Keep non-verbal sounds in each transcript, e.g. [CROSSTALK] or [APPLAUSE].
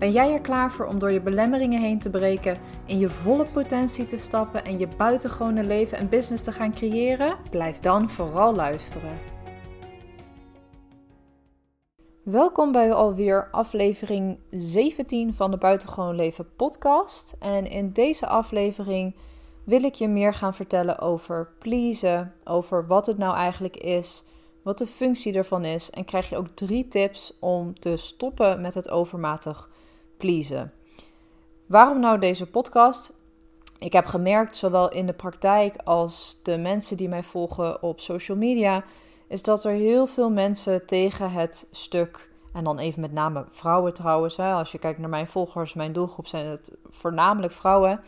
Ben jij er klaar voor om door je belemmeringen heen te breken, in je volle potentie te stappen en je buitengewone leven en business te gaan creëren? Blijf dan vooral luisteren. Welkom bij alweer aflevering 17 van de Buitengewoon Leven podcast. En in deze aflevering wil ik je meer gaan vertellen over pleasen, over wat het nou eigenlijk is, wat de functie ervan is. En krijg je ook drie tips om te stoppen met het overmatig pleasen. Waarom nou deze podcast? Ik heb gemerkt, zowel in de praktijk als de mensen die mij volgen op social media, is dat er heel veel mensen tegen het stuk, en dan even met name vrouwen trouwens, hè, als je kijkt naar mijn volgers, mijn doelgroep zijn het voornamelijk vrouwen,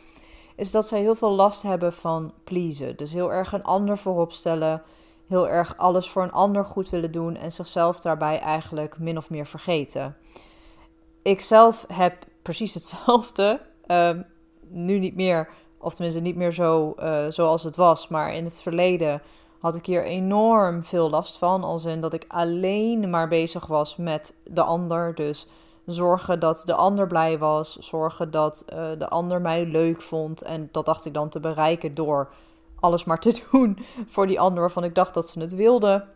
is dat zij heel veel last hebben van pleasen. Dus heel erg een ander voorop stellen, heel erg alles voor een ander goed willen doen en zichzelf daarbij eigenlijk min of meer vergeten ik zelf heb precies hetzelfde. [LAUGHS] Ehm, nu niet meer, of tenminste niet meer zo uh, zoals het was. Maar in het verleden had ik hier enorm veel last van. Als in dat ik alleen maar bezig was met de ander. Dus zorgen dat de ander blij was. Zorgen dat uh, de ander mij leuk vond. En dat dacht ik dan te bereiken door alles maar te [LAUGHS] doen voor die ander waarvan ik dacht dat ze het wilden.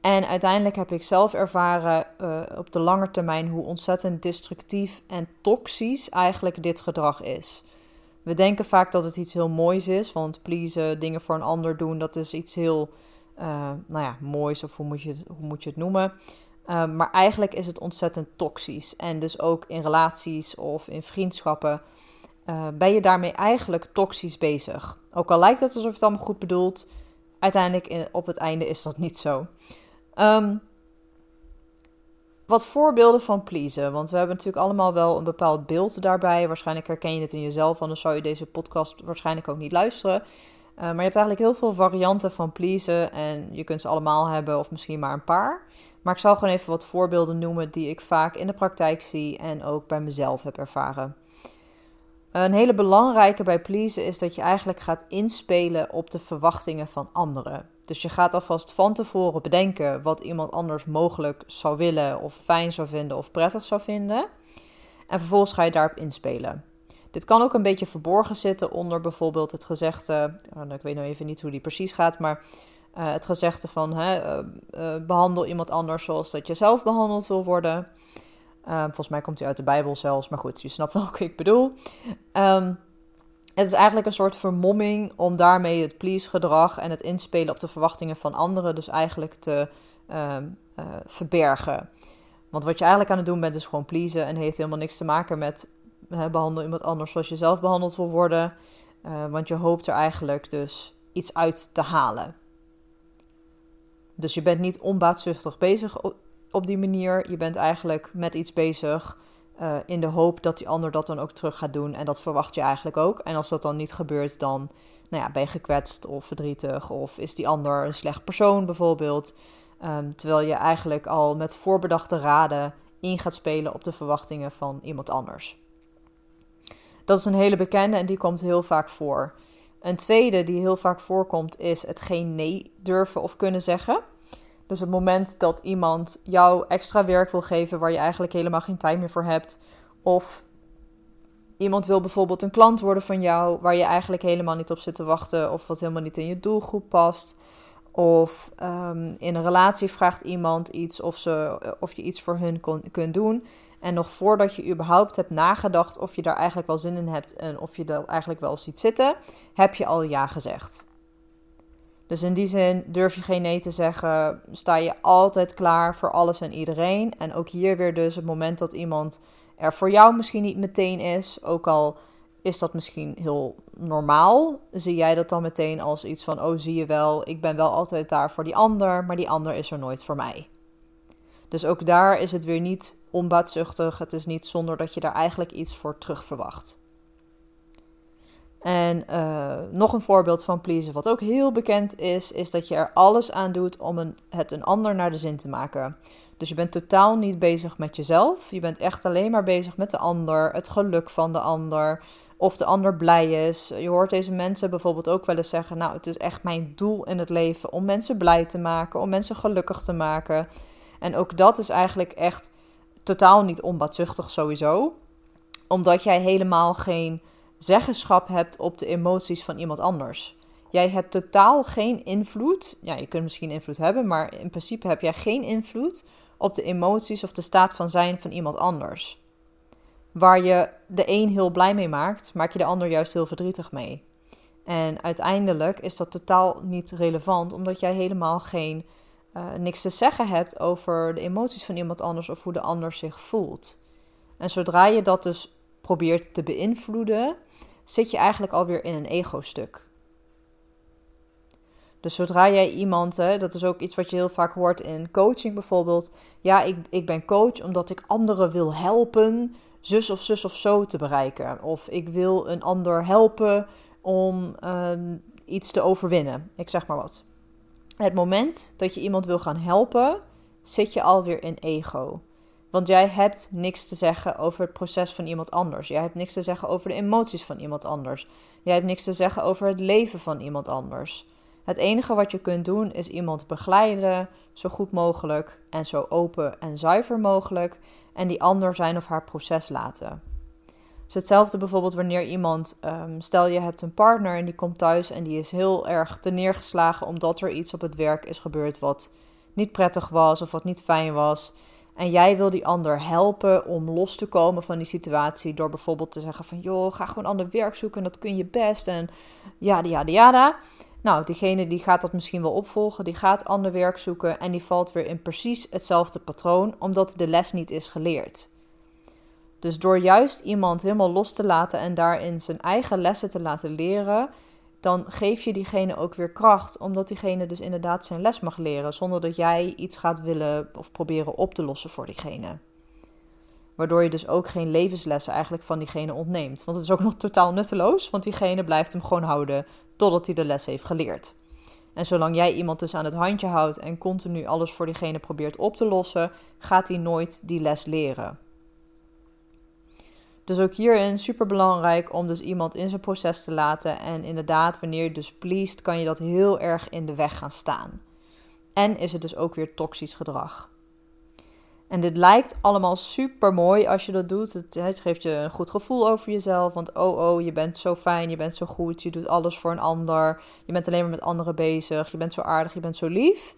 En uiteindelijk heb ik zelf ervaren uh, op de lange termijn hoe ontzettend destructief en toxisch eigenlijk dit gedrag is. We denken vaak dat het iets heel moois is, want pleasen, dingen voor een ander doen, dat is iets heel, uh, nou ja, moois of hoe moet je het, hoe moet je het noemen. Uh, maar eigenlijk is het ontzettend toxisch. En dus ook in relaties of in vriendschappen ben je daarmee eigenlijk toxisch bezig. Ook al lijkt het alsof je het allemaal goed bedoelt, uiteindelijk in, op het einde is dat niet zo. Ehm, wat voorbeelden van pleasen. Want we hebben natuurlijk allemaal wel een bepaald beeld daarbij. Waarschijnlijk herken je het in jezelf, anders zou je deze podcast waarschijnlijk ook niet luisteren. Uh, maar je hebt eigenlijk heel veel varianten van pleasen. En je kunt ze allemaal hebben, of misschien maar een paar. Maar ik zal gewoon even wat voorbeelden noemen die ik vaak in de praktijk zie en ook bij mezelf heb ervaren. Een hele belangrijke bij pleasen is dat je eigenlijk gaat inspelen op de verwachtingen van anderen. Dus je gaat alvast van tevoren bedenken wat iemand anders mogelijk zou willen, of fijn zou vinden, of prettig zou vinden. En vervolgens ga je daarop inspelen. Dit kan ook een beetje verborgen zitten onder bijvoorbeeld het gezegde. Oh, ik weet nou even niet hoe die precies gaat, maar uh, het gezegde van hè, uh, behandel iemand anders zoals dat je zelf behandeld wil worden. Ehm, volgens mij komt hij uit de Bijbel zelfs, maar goed, je snapt wel [LAUGHS] wat ik bedoel. Um, het is eigenlijk een soort vermomming om daarmee het please-gedrag en het inspelen op de verwachtingen van anderen dus eigenlijk te ehm, eh, verbergen. Want wat je eigenlijk aan het doen bent is gewoon pleasen en heeft helemaal niks te maken met behandel iemand anders zoals je zelf behandeld wil worden. Want je hoopt er eigenlijk dus iets uit te halen. Dus je bent niet onbaatzuchtig bezig op die manier. Je bent eigenlijk met iets bezig uh, in de hoop dat die ander dat dan ook terug gaat doen. En dat verwacht je eigenlijk ook. En als dat dan niet gebeurt, dan nou ja, ben je gekwetst of verdrietig. Of is die ander een slecht persoon bijvoorbeeld. Um, terwijl je eigenlijk al met voorbedachte raden in gaat spelen op de verwachtingen van iemand anders. Dat is een hele bekende en die komt heel vaak voor. Een tweede die heel vaak voorkomt is het geen nee durven of kunnen zeggen. Dus het moment dat iemand jou extra werk wil geven waar je eigenlijk helemaal geen tijd meer voor hebt. Of iemand wil bijvoorbeeld een klant worden van jou waar je eigenlijk helemaal niet op zit te wachten. Of wat helemaal niet in je doelgroep past. Of um, in een relatie vraagt iemand iets of, ze, of je iets voor hun kon, kunt doen. En nog voordat je überhaupt hebt nagedacht of je daar eigenlijk wel zin in hebt en of je dat eigenlijk wel ziet zitten, heb je al ja gezegd. Dus in die zin durf je geen nee te zeggen, sta je altijd klaar voor alles en iedereen. En ook hier weer dus het moment dat iemand er voor jou misschien niet meteen is, ook al is dat misschien heel normaal, zie jij dat dan meteen als iets van, oh zie je wel, ik ben wel altijd daar voor die ander, maar die ander is er nooit voor mij. Dus ook daar is het weer niet onbaatzuchtig, het is niet zonder dat je daar eigenlijk iets voor terug verwacht. En uh, nog een voorbeeld van pleasen, wat ook heel bekend is, is dat je er alles aan doet om een, het een ander naar de zin te maken. Dus je bent totaal niet bezig met jezelf. Je bent echt alleen maar bezig met de ander, het geluk van de ander, of de ander blij is. Je hoort deze mensen bijvoorbeeld ook wel eens zeggen: Nou, het is echt mijn doel in het leven om mensen blij te maken, om mensen gelukkig te maken. En ook dat is eigenlijk echt totaal niet onbaatzuchtig sowieso, omdat jij helemaal geen zeggenschap hebt op de emoties van iemand anders. Jij hebt totaal geen invloed. Ja, je kunt misschien invloed hebben, maar in principe heb jij geen invloed op de emoties of de staat van zijn van iemand anders. Waar je de een heel blij mee maakt, maak je de ander juist heel verdrietig mee. En uiteindelijk is dat totaal niet relevant, omdat jij helemaal geen uh, niks te zeggen hebt over de emoties van iemand anders of hoe de ander zich voelt. En zodra je dat dus probeert te beïnvloeden, zit je eigenlijk alweer in een ego-stuk. Dus zodra jij iemand, hè, dat is ook iets wat je heel vaak hoort in coaching bijvoorbeeld. Ja, ik, ik ben coach omdat ik anderen wil helpen zus of zus of zo te bereiken. Of ik wil een ander helpen om ehm, iets te overwinnen. Ik zeg maar wat. Het moment dat je iemand wil gaan helpen, zit je alweer in ego. Want jij hebt niks te zeggen over het proces van iemand anders. Jij hebt niks te zeggen over de emoties van iemand anders. Jij hebt niks te zeggen over het leven van iemand anders. Het enige wat je kunt doen is iemand begeleiden, zo goed mogelijk en zo open en zuiver mogelijk, en die ander zijn of haar proces laten. Hetzelfde bijvoorbeeld wanneer iemand, um, stel je hebt een partner en die komt thuis en die is heel erg te neergeslagen omdat er iets op het werk is gebeurd wat niet prettig was of wat niet fijn was. En jij wil die ander helpen om los te komen van die situatie door bijvoorbeeld te zeggen van joh, ga gewoon ander werk zoeken, dat kun je best en ja, ja, ja. Nou, diegene die gaat dat misschien wel opvolgen, die gaat ander werk zoeken en die valt weer in precies hetzelfde patroon, omdat de les niet is geleerd. Dus door juist iemand helemaal los te laten en daarin zijn eigen lessen te laten leren, dan geef je diegene ook weer kracht, omdat diegene dus inderdaad zijn les mag leren, zonder dat jij iets gaat willen of proberen op te lossen voor diegene. Waardoor je dus ook geen levenslessen eigenlijk van diegene ontneemt. Want het is ook nog totaal nutteloos, want diegene blijft hem gewoon houden totdat hij de les heeft geleerd. En zolang jij iemand dus aan het handje houdt en continu alles voor diegene probeert op te lossen, gaat hij nooit die les leren. Dus ook hierin super belangrijk om dus iemand in zijn proces te laten. En inderdaad, wanneer je dus pleest, kan je dat heel erg in de weg gaan staan. En is het dus ook weer toxisch gedrag. En dit lijkt allemaal super mooi als je dat doet. Het, het, geeft je een goed gevoel over jezelf. Want oh oh, je bent zo fijn, je bent zo goed, je doet alles voor een ander. Je bent alleen maar met anderen bezig. Je bent zo aardig, je bent zo lief.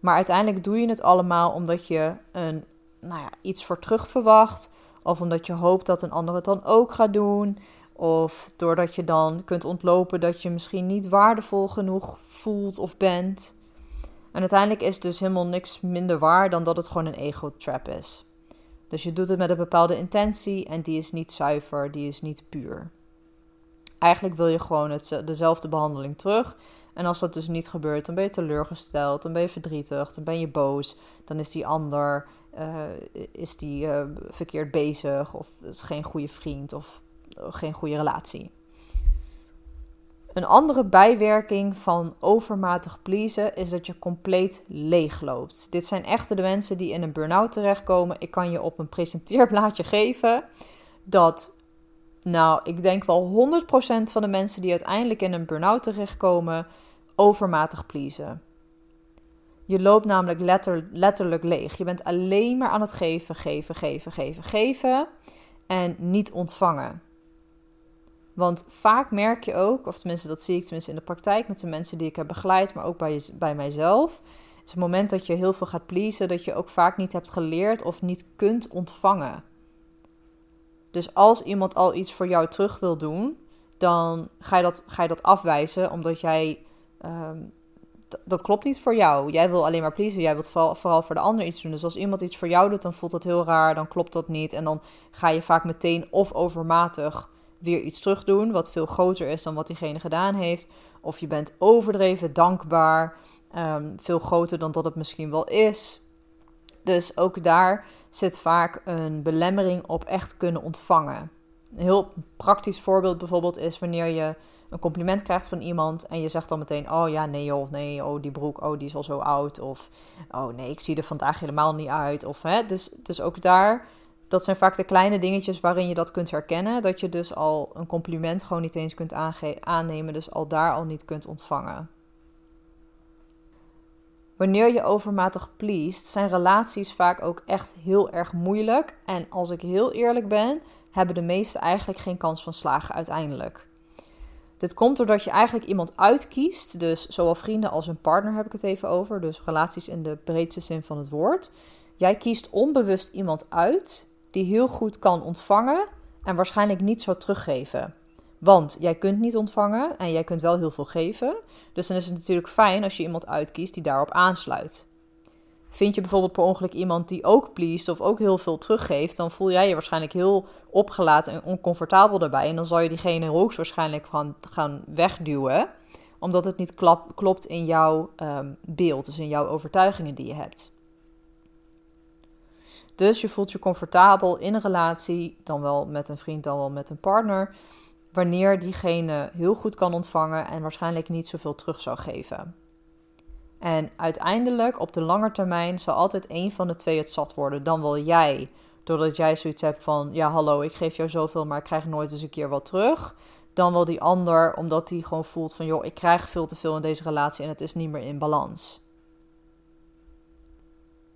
Maar uiteindelijk doe je het allemaal omdat je een, nou ja, iets voor terug verwacht. Of omdat je hoopt dat een ander het dan ook gaat doen. Of doordat je dan kunt ontlopen dat je misschien niet waardevol genoeg voelt of bent. En uiteindelijk is dus helemaal niks minder waar dan dat het gewoon een ego-trap is. Dus je doet het met een bepaalde intentie en die is niet zuiver, die is niet puur. Eigenlijk wil je gewoon het, dezelfde behandeling terug. En als dat dus niet gebeurt, dan ben je teleurgesteld, dan ben je verdrietig, dan ben je boos. Dan is die ander uh, is die, uh, verkeerd bezig of is geen goede vriend of geen goede relatie. Een andere bijwerking van overmatig pleasen is dat je compleet leeg loopt. Dit zijn echte de mensen die in een burn-out terechtkomen. Ik kan je op een presenteerblaadje [LAUGHS] geven dat, nou, ik denk wel 100% van de mensen die uiteindelijk in een burn-out terechtkomen, overmatig pleasen. Je loopt namelijk letter, letterlijk leeg. Je bent alleen maar aan het geven, geven, geven, geven, geven en niet ontvangen. Want vaak merk je ook, of tenminste dat zie ik tenminste in de praktijk met de mensen die ik heb begeleid, maar ook bij, bij mijzelf. is het moment dat je heel veel gaat pleasen, dat je ook vaak niet hebt geleerd of niet kunt ontvangen. Dus als iemand al iets voor jou terug wil doen, dan ga je dat, ga je dat afwijzen, omdat jij. Ehm, dat klopt niet voor jou. Jij wil alleen maar pleasen. Jij wilt vooral, vooral voor de ander iets doen. Dus als iemand iets voor jou doet, dan voelt dat heel raar. Dan klopt dat niet. En dan ga je vaak meteen of overmatig weer iets terug doen wat veel groter is dan wat diegene gedaan heeft. Of je bent overdreven dankbaar, ehm, veel groter dan dat het misschien wel is. Dus ook daar zit vaak een belemmering op echt kunnen ontvangen. Een heel praktisch voorbeeld bijvoorbeeld is wanneer je een compliment krijgt van iemand en je zegt dan meteen: Oh ja, nee, of nee, oh die broek, oh die is al zo oud. Of oh nee, ik zie er vandaag helemaal niet uit. Of, hè, dus, dus ook daar, dat zijn vaak de kleine dingetjes waarin je dat kunt herkennen. Dat je dus al een compliment gewoon niet eens kunt aannemen, dus al daar al niet kunt ontvangen. Wanneer je overmatig pleest, zijn relaties vaak ook echt heel erg moeilijk. En als ik heel eerlijk ben, hebben de meesten eigenlijk geen kans van slagen uiteindelijk. Dit komt doordat je eigenlijk iemand uitkiest, dus zowel vrienden als een partner heb ik het even over, dus relaties in de breedste zin van het woord. Jij kiest onbewust iemand uit die heel goed kan ontvangen en waarschijnlijk niet zou teruggeven. Want jij kunt niet ontvangen en jij kunt wel heel veel geven. Dus dan is het natuurlijk fijn als je iemand uitkiest die daarop aansluit. Vind je bijvoorbeeld per ongeluk iemand die ook pleest of ook heel veel teruggeeft, dan voel jij je waarschijnlijk heel opgelaten en oncomfortabel daarbij. En dan zal je diegene hoogstwaarschijnlijk gaan, gaan wegduwen, omdat het niet klopt in jouw ehm, beeld, dus in jouw overtuigingen die je hebt. Dus je voelt je comfortabel in een relatie, dan wel met een vriend, dan wel met een partner, wanneer diegene heel goed kan ontvangen en waarschijnlijk niet zoveel terug zou geven. En uiteindelijk, op de lange termijn, zal altijd één van de twee het zat worden. Dan wel jij, doordat jij zoiets hebt van: ja, hallo, ik geef jou zoveel, maar ik krijg nooit eens een keer wat terug. Dan wel die ander, omdat die gewoon voelt van: joh, ik krijg veel te veel in deze relatie en het is niet meer in balans.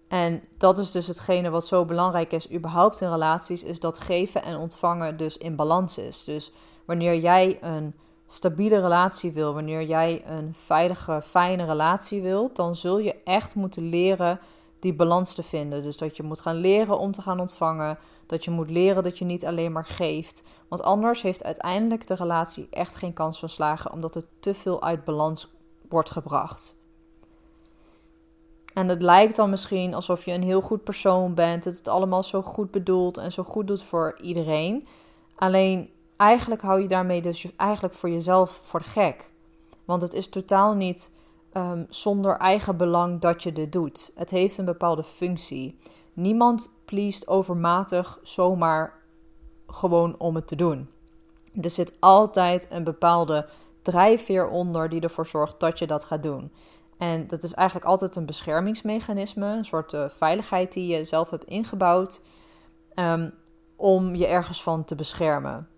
En dat is dus hetgene wat zo belangrijk is, überhaupt in relaties, is dat geven en ontvangen dus in balans is. Dus wanneer jij een stabiele relatie wil, wanneer jij een veilige, fijne relatie wilt, dan zul je echt moeten leren die balans te vinden. Dus dat je moet gaan leren om te gaan ontvangen, dat je moet leren dat je niet alleen maar geeft. Want anders heeft uiteindelijk de relatie echt geen kans van slagen, omdat het te veel uit balans wordt gebracht. En het lijkt dan misschien alsof je een heel goed persoon bent, dat het allemaal zo goed bedoelt en zo goed doet voor iedereen. Alleen eigenlijk hou je daarmee dus eigenlijk voor jezelf voor de gek. Want het is totaal niet um, zonder eigen belang dat je dit doet. Het heeft een bepaalde functie. Niemand pleest overmatig zomaar gewoon om het te doen. Er zit altijd een bepaalde drijfveer onder die ervoor zorgt dat je dat gaat doen. En dat is eigenlijk altijd een beschermingsmechanisme, een soort uh, veiligheid die je zelf hebt ingebouwd um, om je ergens van te beschermen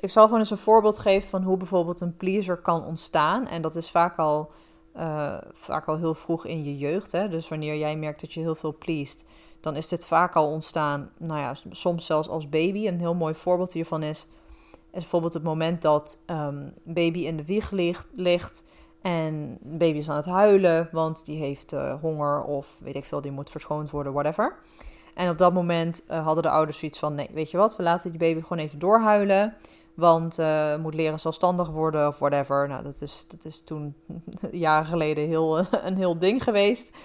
ik zal gewoon eens een voorbeeld geven van hoe bijvoorbeeld een pleaser kan ontstaan. En dat is vaak al, uh, vaak al heel vroeg in je jeugd. Hè? Dus wanneer jij merkt dat je heel veel pleest, dan is dit vaak al ontstaan, nou ja, soms zelfs als baby. Een heel mooi voorbeeld hiervan is, bijvoorbeeld het moment dat um, baby in de wieg ligt, ligt en baby is aan het huilen, want die heeft uh, honger of weet ik veel, die moet verschoond worden, whatever. En op dat moment uh, hadden de ouders zoiets van: nee, weet je wat, we laten die baby gewoon even doorhuilen. Want uh, moet leren zelfstandig worden of whatever. Nou, dat is, dat is toen [LAUGHS] jaren geleden heel, [LAUGHS] een heel ding geweest.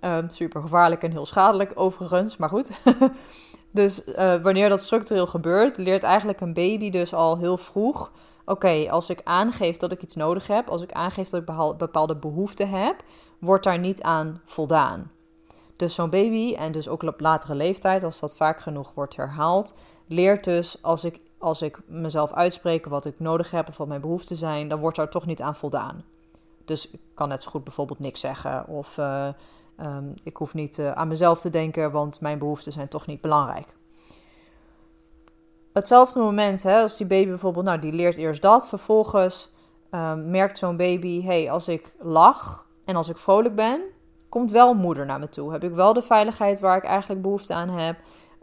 Uh, super gevaarlijk en heel schadelijk overigens, maar goed. [LAUGHS] dus uh, wanneer dat structureel gebeurt, leert eigenlijk een baby dus al heel vroeg... Oké, als ik aangeef dat ik iets nodig heb, als ik aangeef dat ik bepaalde behoeften heb, wordt daar niet aan voldaan. Dus zo'n baby, en dus ook op latere leeftijd, als dat vaak genoeg wordt herhaald, leert dus als ik als ik mezelf uitspreek wat ik nodig heb of wat mijn behoeften zijn, dan wordt daar toch niet aan voldaan. Dus ik kan net zo goed bijvoorbeeld niks zeggen of uh, um, ik hoef niet uh, aan mezelf te denken, want mijn behoeften zijn toch niet belangrijk. Hetzelfde moment, hè, als die baby bijvoorbeeld, nou die leert eerst dat, vervolgens um, merkt zo'n baby, hey, als ik lach en als ik vrolijk ben, komt wel moeder naar me toe. Heb ik wel de veiligheid waar ik eigenlijk behoefte aan heb?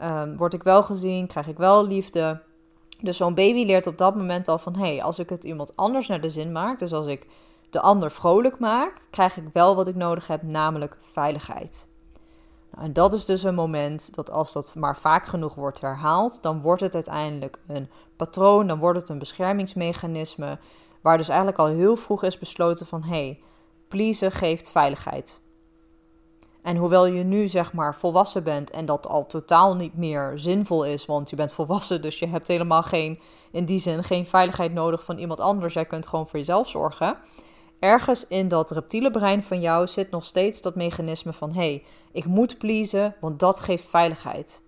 Um, word ik wel gezien? Krijg ik wel liefde? Dus zo'n baby leert op dat moment al van: hé, hey, als ik het iemand anders naar de zin maak, dus als ik de ander vrolijk maak, krijg ik wel wat ik nodig heb, namelijk veiligheid. Nou, en dat is dus een moment dat als dat maar vaak genoeg wordt herhaald, dan wordt het uiteindelijk een patroon, dan wordt het een beschermingsmechanisme, waar dus eigenlijk al heel vroeg is besloten van: hé, hey, pleasen geeft veiligheid. En hoewel je nu zeg maar volwassen bent en dat al totaal niet meer zinvol is, want je bent volwassen, dus je hebt helemaal geen, in die zin, geen veiligheid nodig van iemand anders. Jij kunt gewoon voor jezelf zorgen. Ergens in dat reptiele brein van jou zit nog steeds dat mechanisme van: hé, hey, ik moet pleasen, want dat geeft veiligheid.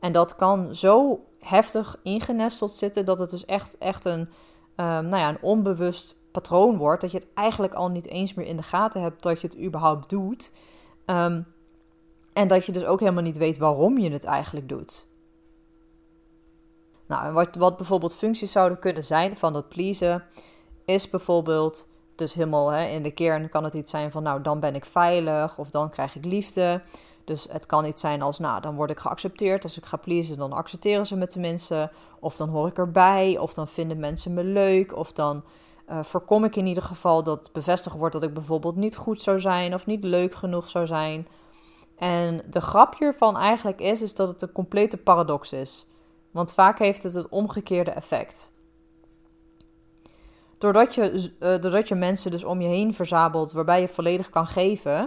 En dat kan zo heftig ingenesteld zitten, dat het dus echt, echt een, um, nou ja, een onbewust patroon wordt. Dat je het eigenlijk al niet eens meer in de gaten hebt dat je het überhaupt doet. Um, en dat je dus ook helemaal niet weet waarom je het eigenlijk doet. Nou, wat, wat bijvoorbeeld functies zouden kunnen zijn van dat pleasen, is bijvoorbeeld, dus helemaal hè, in de kern kan het iets zijn van, nou, dan ben ik veilig of dan krijg ik liefde. Dus het kan iets zijn als, nou, dan word ik geaccepteerd. Als ik ga pleasen, dan accepteren ze me tenminste. Of dan hoor ik erbij, of dan vinden mensen me leuk, of dan uh, voorkom ik in ieder geval dat bevestigd wordt dat ik bijvoorbeeld niet goed zou zijn of niet leuk genoeg zou zijn. En de grap hiervan eigenlijk is, is dat het een complete paradox is. Want vaak heeft het het omgekeerde effect. Doordat je, uh, doordat je mensen dus om je heen verzamelt waarbij je volledig kan geven.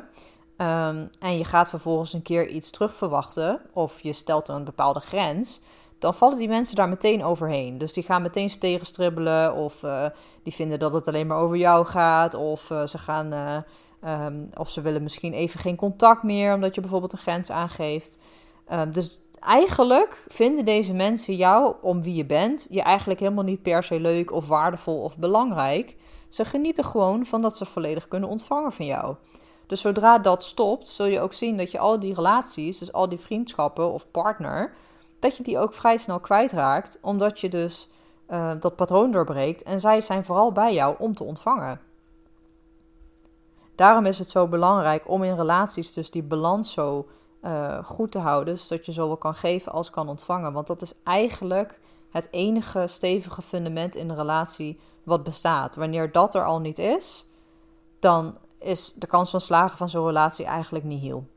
Um, en je gaat vervolgens een keer iets terugverwachten. Of je stelt een bepaalde grens. Dan vallen die mensen daar meteen overheen. Dus die gaan meteen tegenstribbelen. Of uh, die vinden dat het alleen maar over jou gaat. Of uh, ze gaan Um, of ze willen misschien even geen contact meer, omdat je bijvoorbeeld een grens aangeeft. Um, dus eigenlijk vinden deze mensen jou, om wie je bent, je eigenlijk helemaal niet per se leuk of waardevol of belangrijk. Ze genieten gewoon van dat ze volledig kunnen ontvangen van jou. Dus zodra dat stopt, zul je ook zien dat je al die relaties, dus al die vriendschappen of partner, dat je die ook vrij snel kwijtraakt, omdat je dus uh, dat patroon doorbreekt en zij zijn vooral bij jou om te ontvangen. Daarom is het zo belangrijk om in relaties dus die balans zo uh, goed te houden, zodat je zowel kan geven als kan ontvangen. Want dat is eigenlijk het enige stevige fundament in de relatie wat bestaat. Wanneer dat er al niet is, dan is de kans van slagen van zo'n relatie eigenlijk niet heel.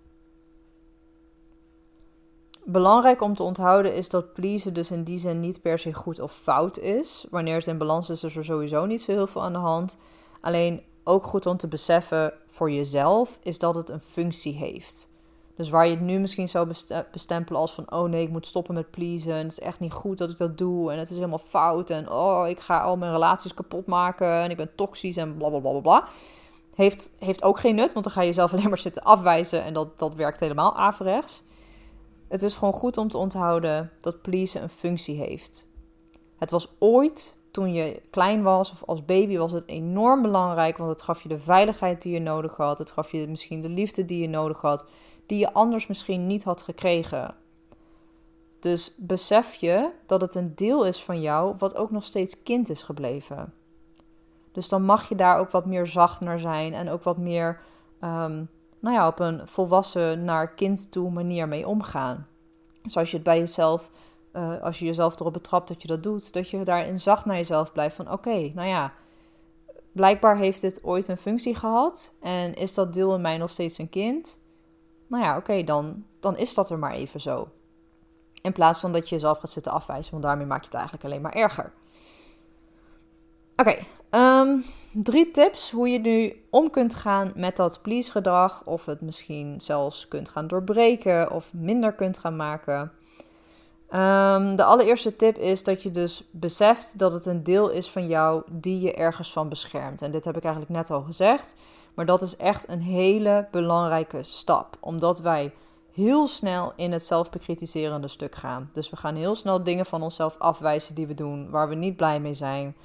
Belangrijk om te onthouden is dat pleasen dus in die zin niet per se goed of fout is. Wanneer het in balans is, is er sowieso niet zo heel veel aan de hand. Alleen ook goed om te beseffen voor jezelf, is dat het een functie heeft. Dus waar je het nu misschien zou bestempelen als van... oh nee, ik moet stoppen met pleasen. Het is echt niet goed dat ik dat doe. En het is helemaal fout. En oh, ik ga al mijn relaties kapot maken. En ik ben toxisch en bla bla bla bla. Heeft, heeft ook geen nut, want dan ga je jezelf [LAUGHS] alleen maar zitten afwijzen. En dat, dat werkt helemaal averechts. Het is gewoon goed om te onthouden dat pleasen een functie heeft. Het was ooit toen je klein was of als baby was het enorm belangrijk, want het gaf je de veiligheid die je nodig had. Het gaf je misschien de liefde die je nodig had, die je anders misschien niet had gekregen. Dus besef je dat het een deel is van jou wat ook nog steeds kind is gebleven. Dus dan mag je daar ook wat meer zacht naar zijn en ook wat meer, um, nou ja, op een volwassen naar kind toe manier mee omgaan. Dus je het bij jezelf uh, als je jezelf erop betrapt dat je dat doet, dat je daarin zacht naar jezelf blijft van oké, nou ja, blijkbaar heeft dit ooit een functie gehad en is dat deel in mij nog steeds een kind. Nou ja, oké, dan, dan is dat er maar even zo. In plaats van dat je jezelf gaat zitten afwijzen, want daarmee maak je het eigenlijk alleen maar erger. Oké, ehm, drie tips hoe je nu om kunt gaan met dat please gedrag. Of het misschien zelfs kunt gaan doorbreken of minder kunt gaan maken. Um, de allereerste tip is dat je dus beseft dat het een deel is van jou die je ergens van beschermt. En dit heb ik eigenlijk net al gezegd. Maar dat is echt een hele belangrijke stap. Omdat wij heel snel in het zelfbekritiserende stuk gaan. Dus we gaan heel snel dingen van onszelf afwijzen die we doen, waar we niet blij mee zijn.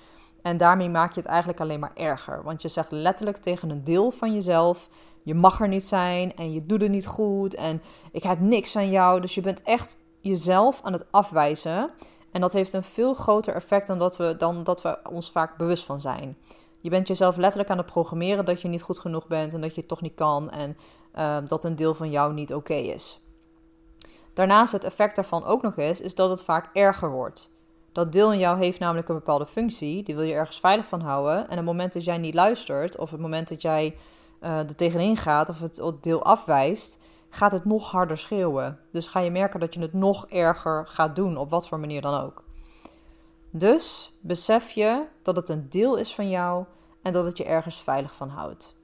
En daarmee maak je het eigenlijk alleen maar erger. Want je zegt letterlijk tegen een deel van jezelf: je mag er niet zijn en je doet het niet goed en ik heb niks aan jou. Dus je bent echt jezelf aan het afwijzen. En dat heeft een veel groter effect dan dat we, dan dat we ons vaak bewust van zijn. Je bent jezelf letterlijk aan het programmeren dat je niet goed genoeg bent en dat je het toch niet kan en uh, dat een deel van jou niet oké is. Daarnaast het effect daarvan ook nog eens is dat het vaak erger wordt. Dat deel in jou heeft namelijk een bepaalde functie, die wil je ergens veilig van houden. En het moment dat jij niet luistert, of het moment dat jij uh, er tegenin gaat of het deel afwijst, gaat het nog harder schreeuwen. Dus ga je merken dat je het nog erger gaat doen, op wat voor manier dan ook. Dus besef je dat het een deel is van jou en dat het je ergens veilig van houdt.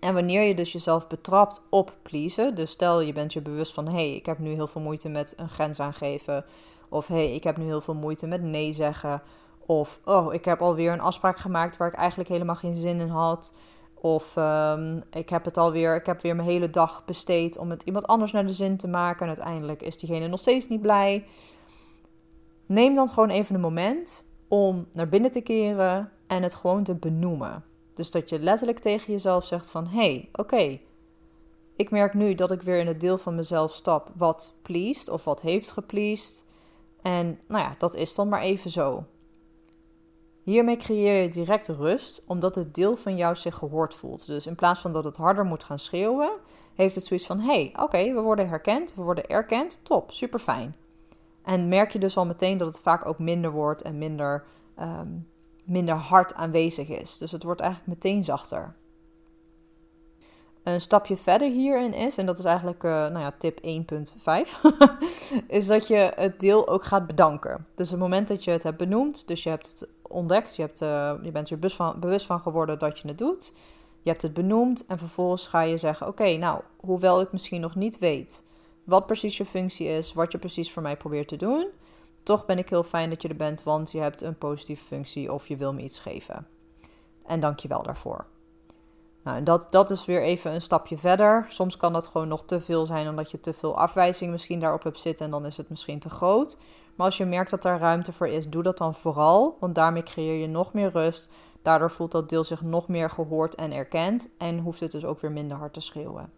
En wanneer je dus jezelf betrapt op pleasen, dus stel je bent je bewust van hé, hey, ik heb nu heel veel moeite met een grens aangeven, of hé, hey, ik heb nu heel veel moeite met nee zeggen, of oh, ik heb alweer een afspraak gemaakt waar ik eigenlijk helemaal geen zin in had. Of um, ik heb het alweer, ik heb weer mijn hele dag besteed om het iemand anders naar de zin te maken. En uiteindelijk is diegene nog steeds niet blij. Neem dan gewoon even een moment om naar binnen te keren en het gewoon te benoemen. Dus dat je letterlijk tegen jezelf zegt van... hé, hey, oké, ik merk nu dat ik weer in het deel van mezelf stap wat pleased of wat heeft gepleased. En nou ja, dat is dan maar even zo. Hiermee creëer je direct rust, omdat het deel van jou zich gehoord voelt. Dus in plaats van dat het harder moet gaan schreeuwen, heeft het zoiets van: hé, hey, oké, we worden herkend, we worden erkend, top, super fijn. En merk je dus al meteen dat het vaak ook minder wordt en minder, ehm, minder hard aanwezig is. Dus het wordt eigenlijk meteen zachter. Een stapje verder hierin is, en dat is eigenlijk uh, nou ja, tip 1.5, [LAUGHS] is dat je het deel ook gaat bedanken. Dus het moment dat je het hebt benoemd, dus je hebt het ontdekt, je, hebt, uh, je bent er bewust van geworden dat je het doet, je hebt het benoemd en vervolgens ga je zeggen: Oké, nou, hoewel ik misschien nog niet weet wat precies je functie is, wat je precies voor mij probeert te doen, toch ben ik heel fijn dat je er bent, want je hebt een positieve functie of je wil me iets geven. En dank je wel daarvoor. Nou, dat, dat is weer even een stapje verder. Soms kan dat gewoon nog te veel zijn, omdat je te veel afwijzing misschien daarop hebt zitten en dan is het misschien te groot. Maar als je merkt dat daar ruimte voor is, doe dat dan vooral, want daarmee creëer je nog meer rust. Daardoor voelt dat deel zich nog meer gehoord en erkend en hoeft het dus ook weer minder hard te schreeuwen.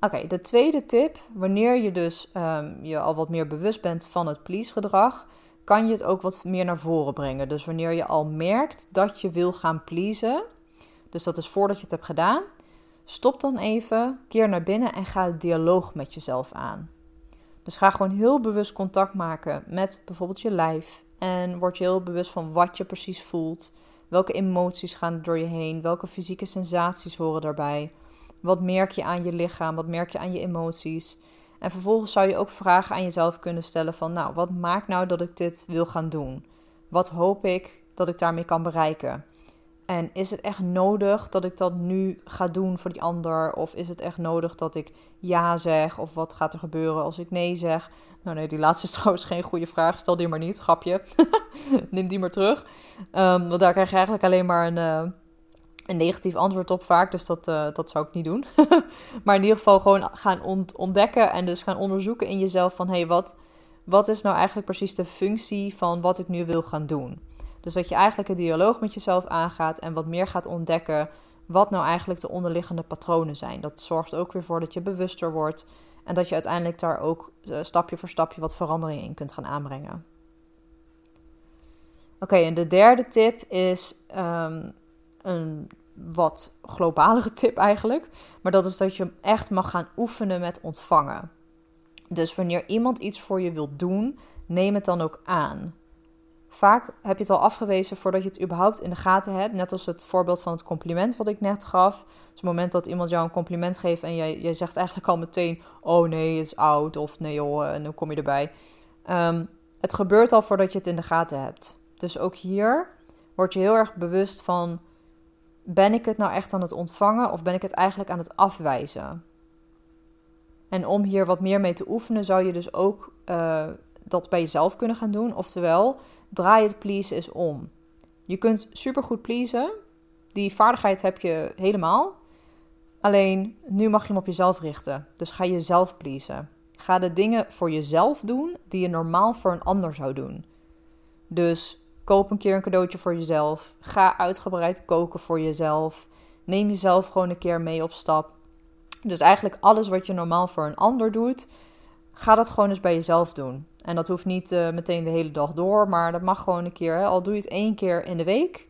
Oké, de tweede tip, wanneer je dus um, je al wat meer bewust bent van het please gedrag, kan je het ook wat meer naar voren brengen. Dus wanneer je al merkt dat je wil gaan pleasen, dus dat is voordat je het hebt gedaan, stop dan even, keer naar binnen en ga het dialoog met jezelf aan. Dus ga gewoon heel bewust contact maken met bijvoorbeeld je lijf en word je heel bewust van wat je precies voelt. Welke emoties gaan er door je heen? Welke fysieke sensaties horen daarbij? Wat merk je aan je lichaam? Wat merk je aan je emoties? En vervolgens zou je ook vragen aan jezelf kunnen stellen van, nou, wat maakt nou dat ik dit wil gaan doen? Wat hoop ik dat ik daarmee kan bereiken? En is het echt nodig dat ik dat nu ga doen voor die ander? Of is het echt nodig dat ik ja zeg? Of wat gaat er gebeuren als ik nee zeg? Nou nee, die laatste is [LAUGHS] trouwens geen goede vraag. Stel die maar niet, grapje. [LAUGHS] Neem die maar terug. Um, want daar krijg je eigenlijk alleen maar een, uh, een negatief antwoord op vaak. Dus dat, uh, dat zou ik niet doen. [LAUGHS] maar in ieder geval gewoon gaan ontdekken en dus gaan onderzoeken in jezelf van... hey, wat, wat is nou eigenlijk precies de functie van wat ik nu wil gaan doen? Dus dat je eigenlijk een dialoog met jezelf aangaat en wat meer gaat ontdekken wat nou eigenlijk de onderliggende patronen zijn. Dat zorgt ook weer voor dat je bewuster wordt en dat je uiteindelijk daar ook uh, stapje voor stapje wat verandering in kunt gaan aanbrengen. Oké, en de derde tip is um, een wat globalere tip eigenlijk. Maar dat is dat je echt mag gaan oefenen met ontvangen. Dus wanneer iemand iets voor je wilt doen, neem het dan ook aan. Vaak heb je het al afgewezen voordat je het überhaupt in de gaten hebt. Net als het voorbeeld van het compliment wat ik net gaf. Dus het moment dat iemand jou een compliment geeft en jij, jij zegt eigenlijk al meteen: Oh nee, het is oud. Of nee joh, en hoe kom je erbij? Um, het gebeurt al voordat je het in de gaten hebt. Dus ook hier word je heel erg bewust van: Ben ik het nou echt aan het ontvangen of ben ik het eigenlijk aan het afwijzen? En om hier wat meer mee te oefenen, zou je dus ook uh, dat bij jezelf kunnen gaan doen. Oftewel, draai het please eens om. Je kunt supergoed pleasen. Die vaardigheid heb je helemaal. Alleen nu mag je hem op jezelf richten. Dus ga jezelf pleasen. Ga de dingen voor jezelf doen die je normaal voor een ander zou doen. Dus koop een keer een cadeautje voor jezelf. Ga uitgebreid koken voor jezelf. Neem jezelf gewoon een keer mee op stap. Dus eigenlijk alles wat je normaal voor een ander doet, ga dat gewoon eens bij jezelf doen. En dat hoeft niet uh, meteen de hele dag door, maar dat mag gewoon een keer. Hè. Al doe je het één keer in de week,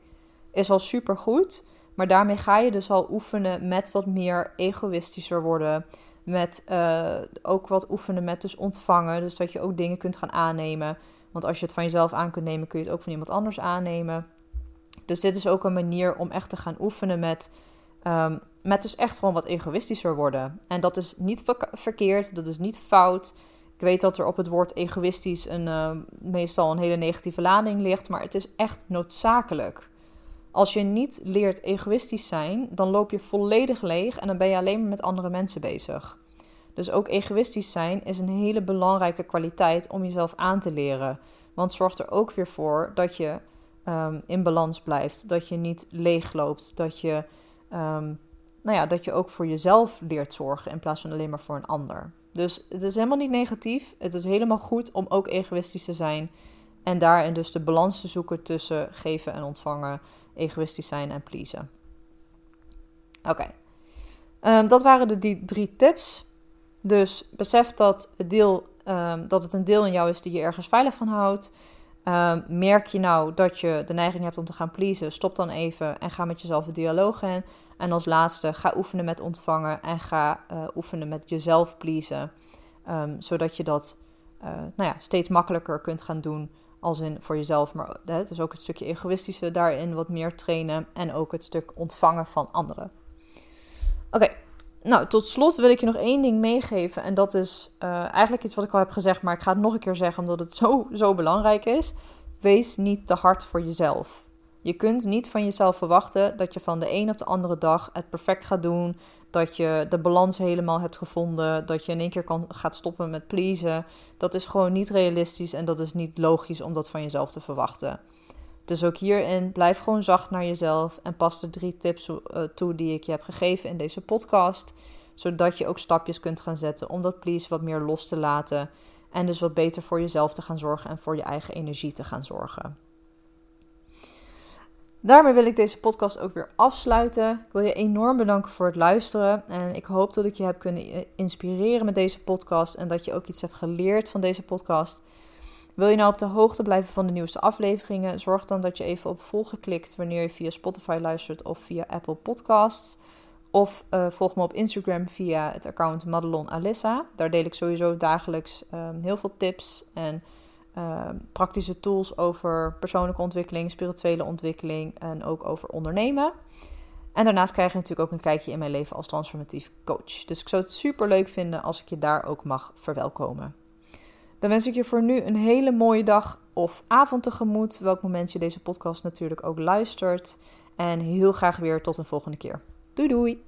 is al super goed. Maar daarmee ga je dus al oefenen met wat meer egoïstischer worden. Met uh, ook wat oefenen met dus ontvangen. Dus dat je ook dingen kunt gaan aannemen. Want als je het van jezelf aan kunt nemen, kun je het ook van iemand anders aannemen. Dus dit is ook een manier om echt te gaan oefenen met, um, met dus echt gewoon wat egoïstischer worden. En dat is niet verkeerd, dat is niet fout. Ik weet dat er op het woord egoïstisch een, uh, meestal een hele negatieve lading ligt, maar het is echt noodzakelijk. Als je niet leert egoïstisch zijn, dan loop je volledig leeg en dan ben je alleen maar met andere mensen bezig. Dus ook egoïstisch zijn is een hele belangrijke kwaliteit om jezelf aan te leren. Want zorgt er ook weer voor dat je um, in balans blijft, dat je niet leeg loopt, dat je um, nou ja, dat je ook voor jezelf leert zorgen in plaats van alleen maar voor een ander. Dus het is helemaal niet negatief. Het is helemaal goed om ook egoïstisch te zijn. En daarin dus de balans te zoeken tussen geven en ontvangen, egoïstisch zijn en pleasen. Oké, ehm, dat waren de die drie tips. Dus besef dat het, deel, ehm, dat het een deel in jou is die je ergens veilig van houdt. Ehm, merk je nou dat je de neiging hebt om te gaan pleasen, stop dan even en ga met jezelf een dialoog in. En als laatste, ga oefenen met ontvangen en ga uh, oefenen met jezelf pleasen. Um, zodat je dat uh, nou ja, steeds makkelijker kunt gaan doen. Als in voor jezelf, maar hè, dus ook het stukje egoïstische daarin wat meer trainen. En ook het stuk ontvangen van anderen. Oké, nou tot slot wil ik je nog één ding meegeven. En dat is uh, eigenlijk iets wat ik al heb gezegd, maar ik ga het nog een keer zeggen omdat het zo, zo belangrijk is. Wees niet te hard voor jezelf. Je kunt niet van jezelf verwachten dat je van de een op de andere dag het perfect gaat doen. Dat je de balans helemaal hebt gevonden. Dat je in één keer kan, gaat stoppen met pleasen. Dat is gewoon niet realistisch en dat is niet logisch om dat van jezelf te verwachten. Dus ook hierin blijf gewoon zacht naar jezelf en pas de drie tips eh, toe die ik je heb gegeven in deze podcast. Zodat je ook stapjes kunt gaan zetten om dat please wat meer los te laten. En dus wat beter voor jezelf te gaan zorgen en voor je eigen energie te gaan zorgen. Daarmee wil ik deze podcast ook weer afsluiten. Ik wil je enorm bedanken voor het luisteren. En ik hoop dat ik je heb kunnen inspireren met deze podcast. En dat je ook iets hebt geleerd van deze podcast. Wil je nou op de hoogte blijven van de nieuwste afleveringen? Zorg dan dat je even op volgen klikt wanneer je via Spotify luistert of via Apple Podcasts. Of uh, volg me op Instagram via het account Madelon Alissa. Daar deel ik sowieso dagelijks um, heel veel tips en Ehm, praktische tools over persoonlijke ontwikkeling, spirituele ontwikkeling en ook over ondernemen. En daarnaast krijg je natuurlijk ook een kijkje in mijn leven als transformatief coach. Dus ik zou het super leuk vinden als ik je daar ook mag verwelkomen. Dan wens ik je voor nu een hele mooie dag of avond tegemoet, welk moment je deze podcast natuurlijk ook luistert. En heel graag weer tot een volgende keer. Doei doei!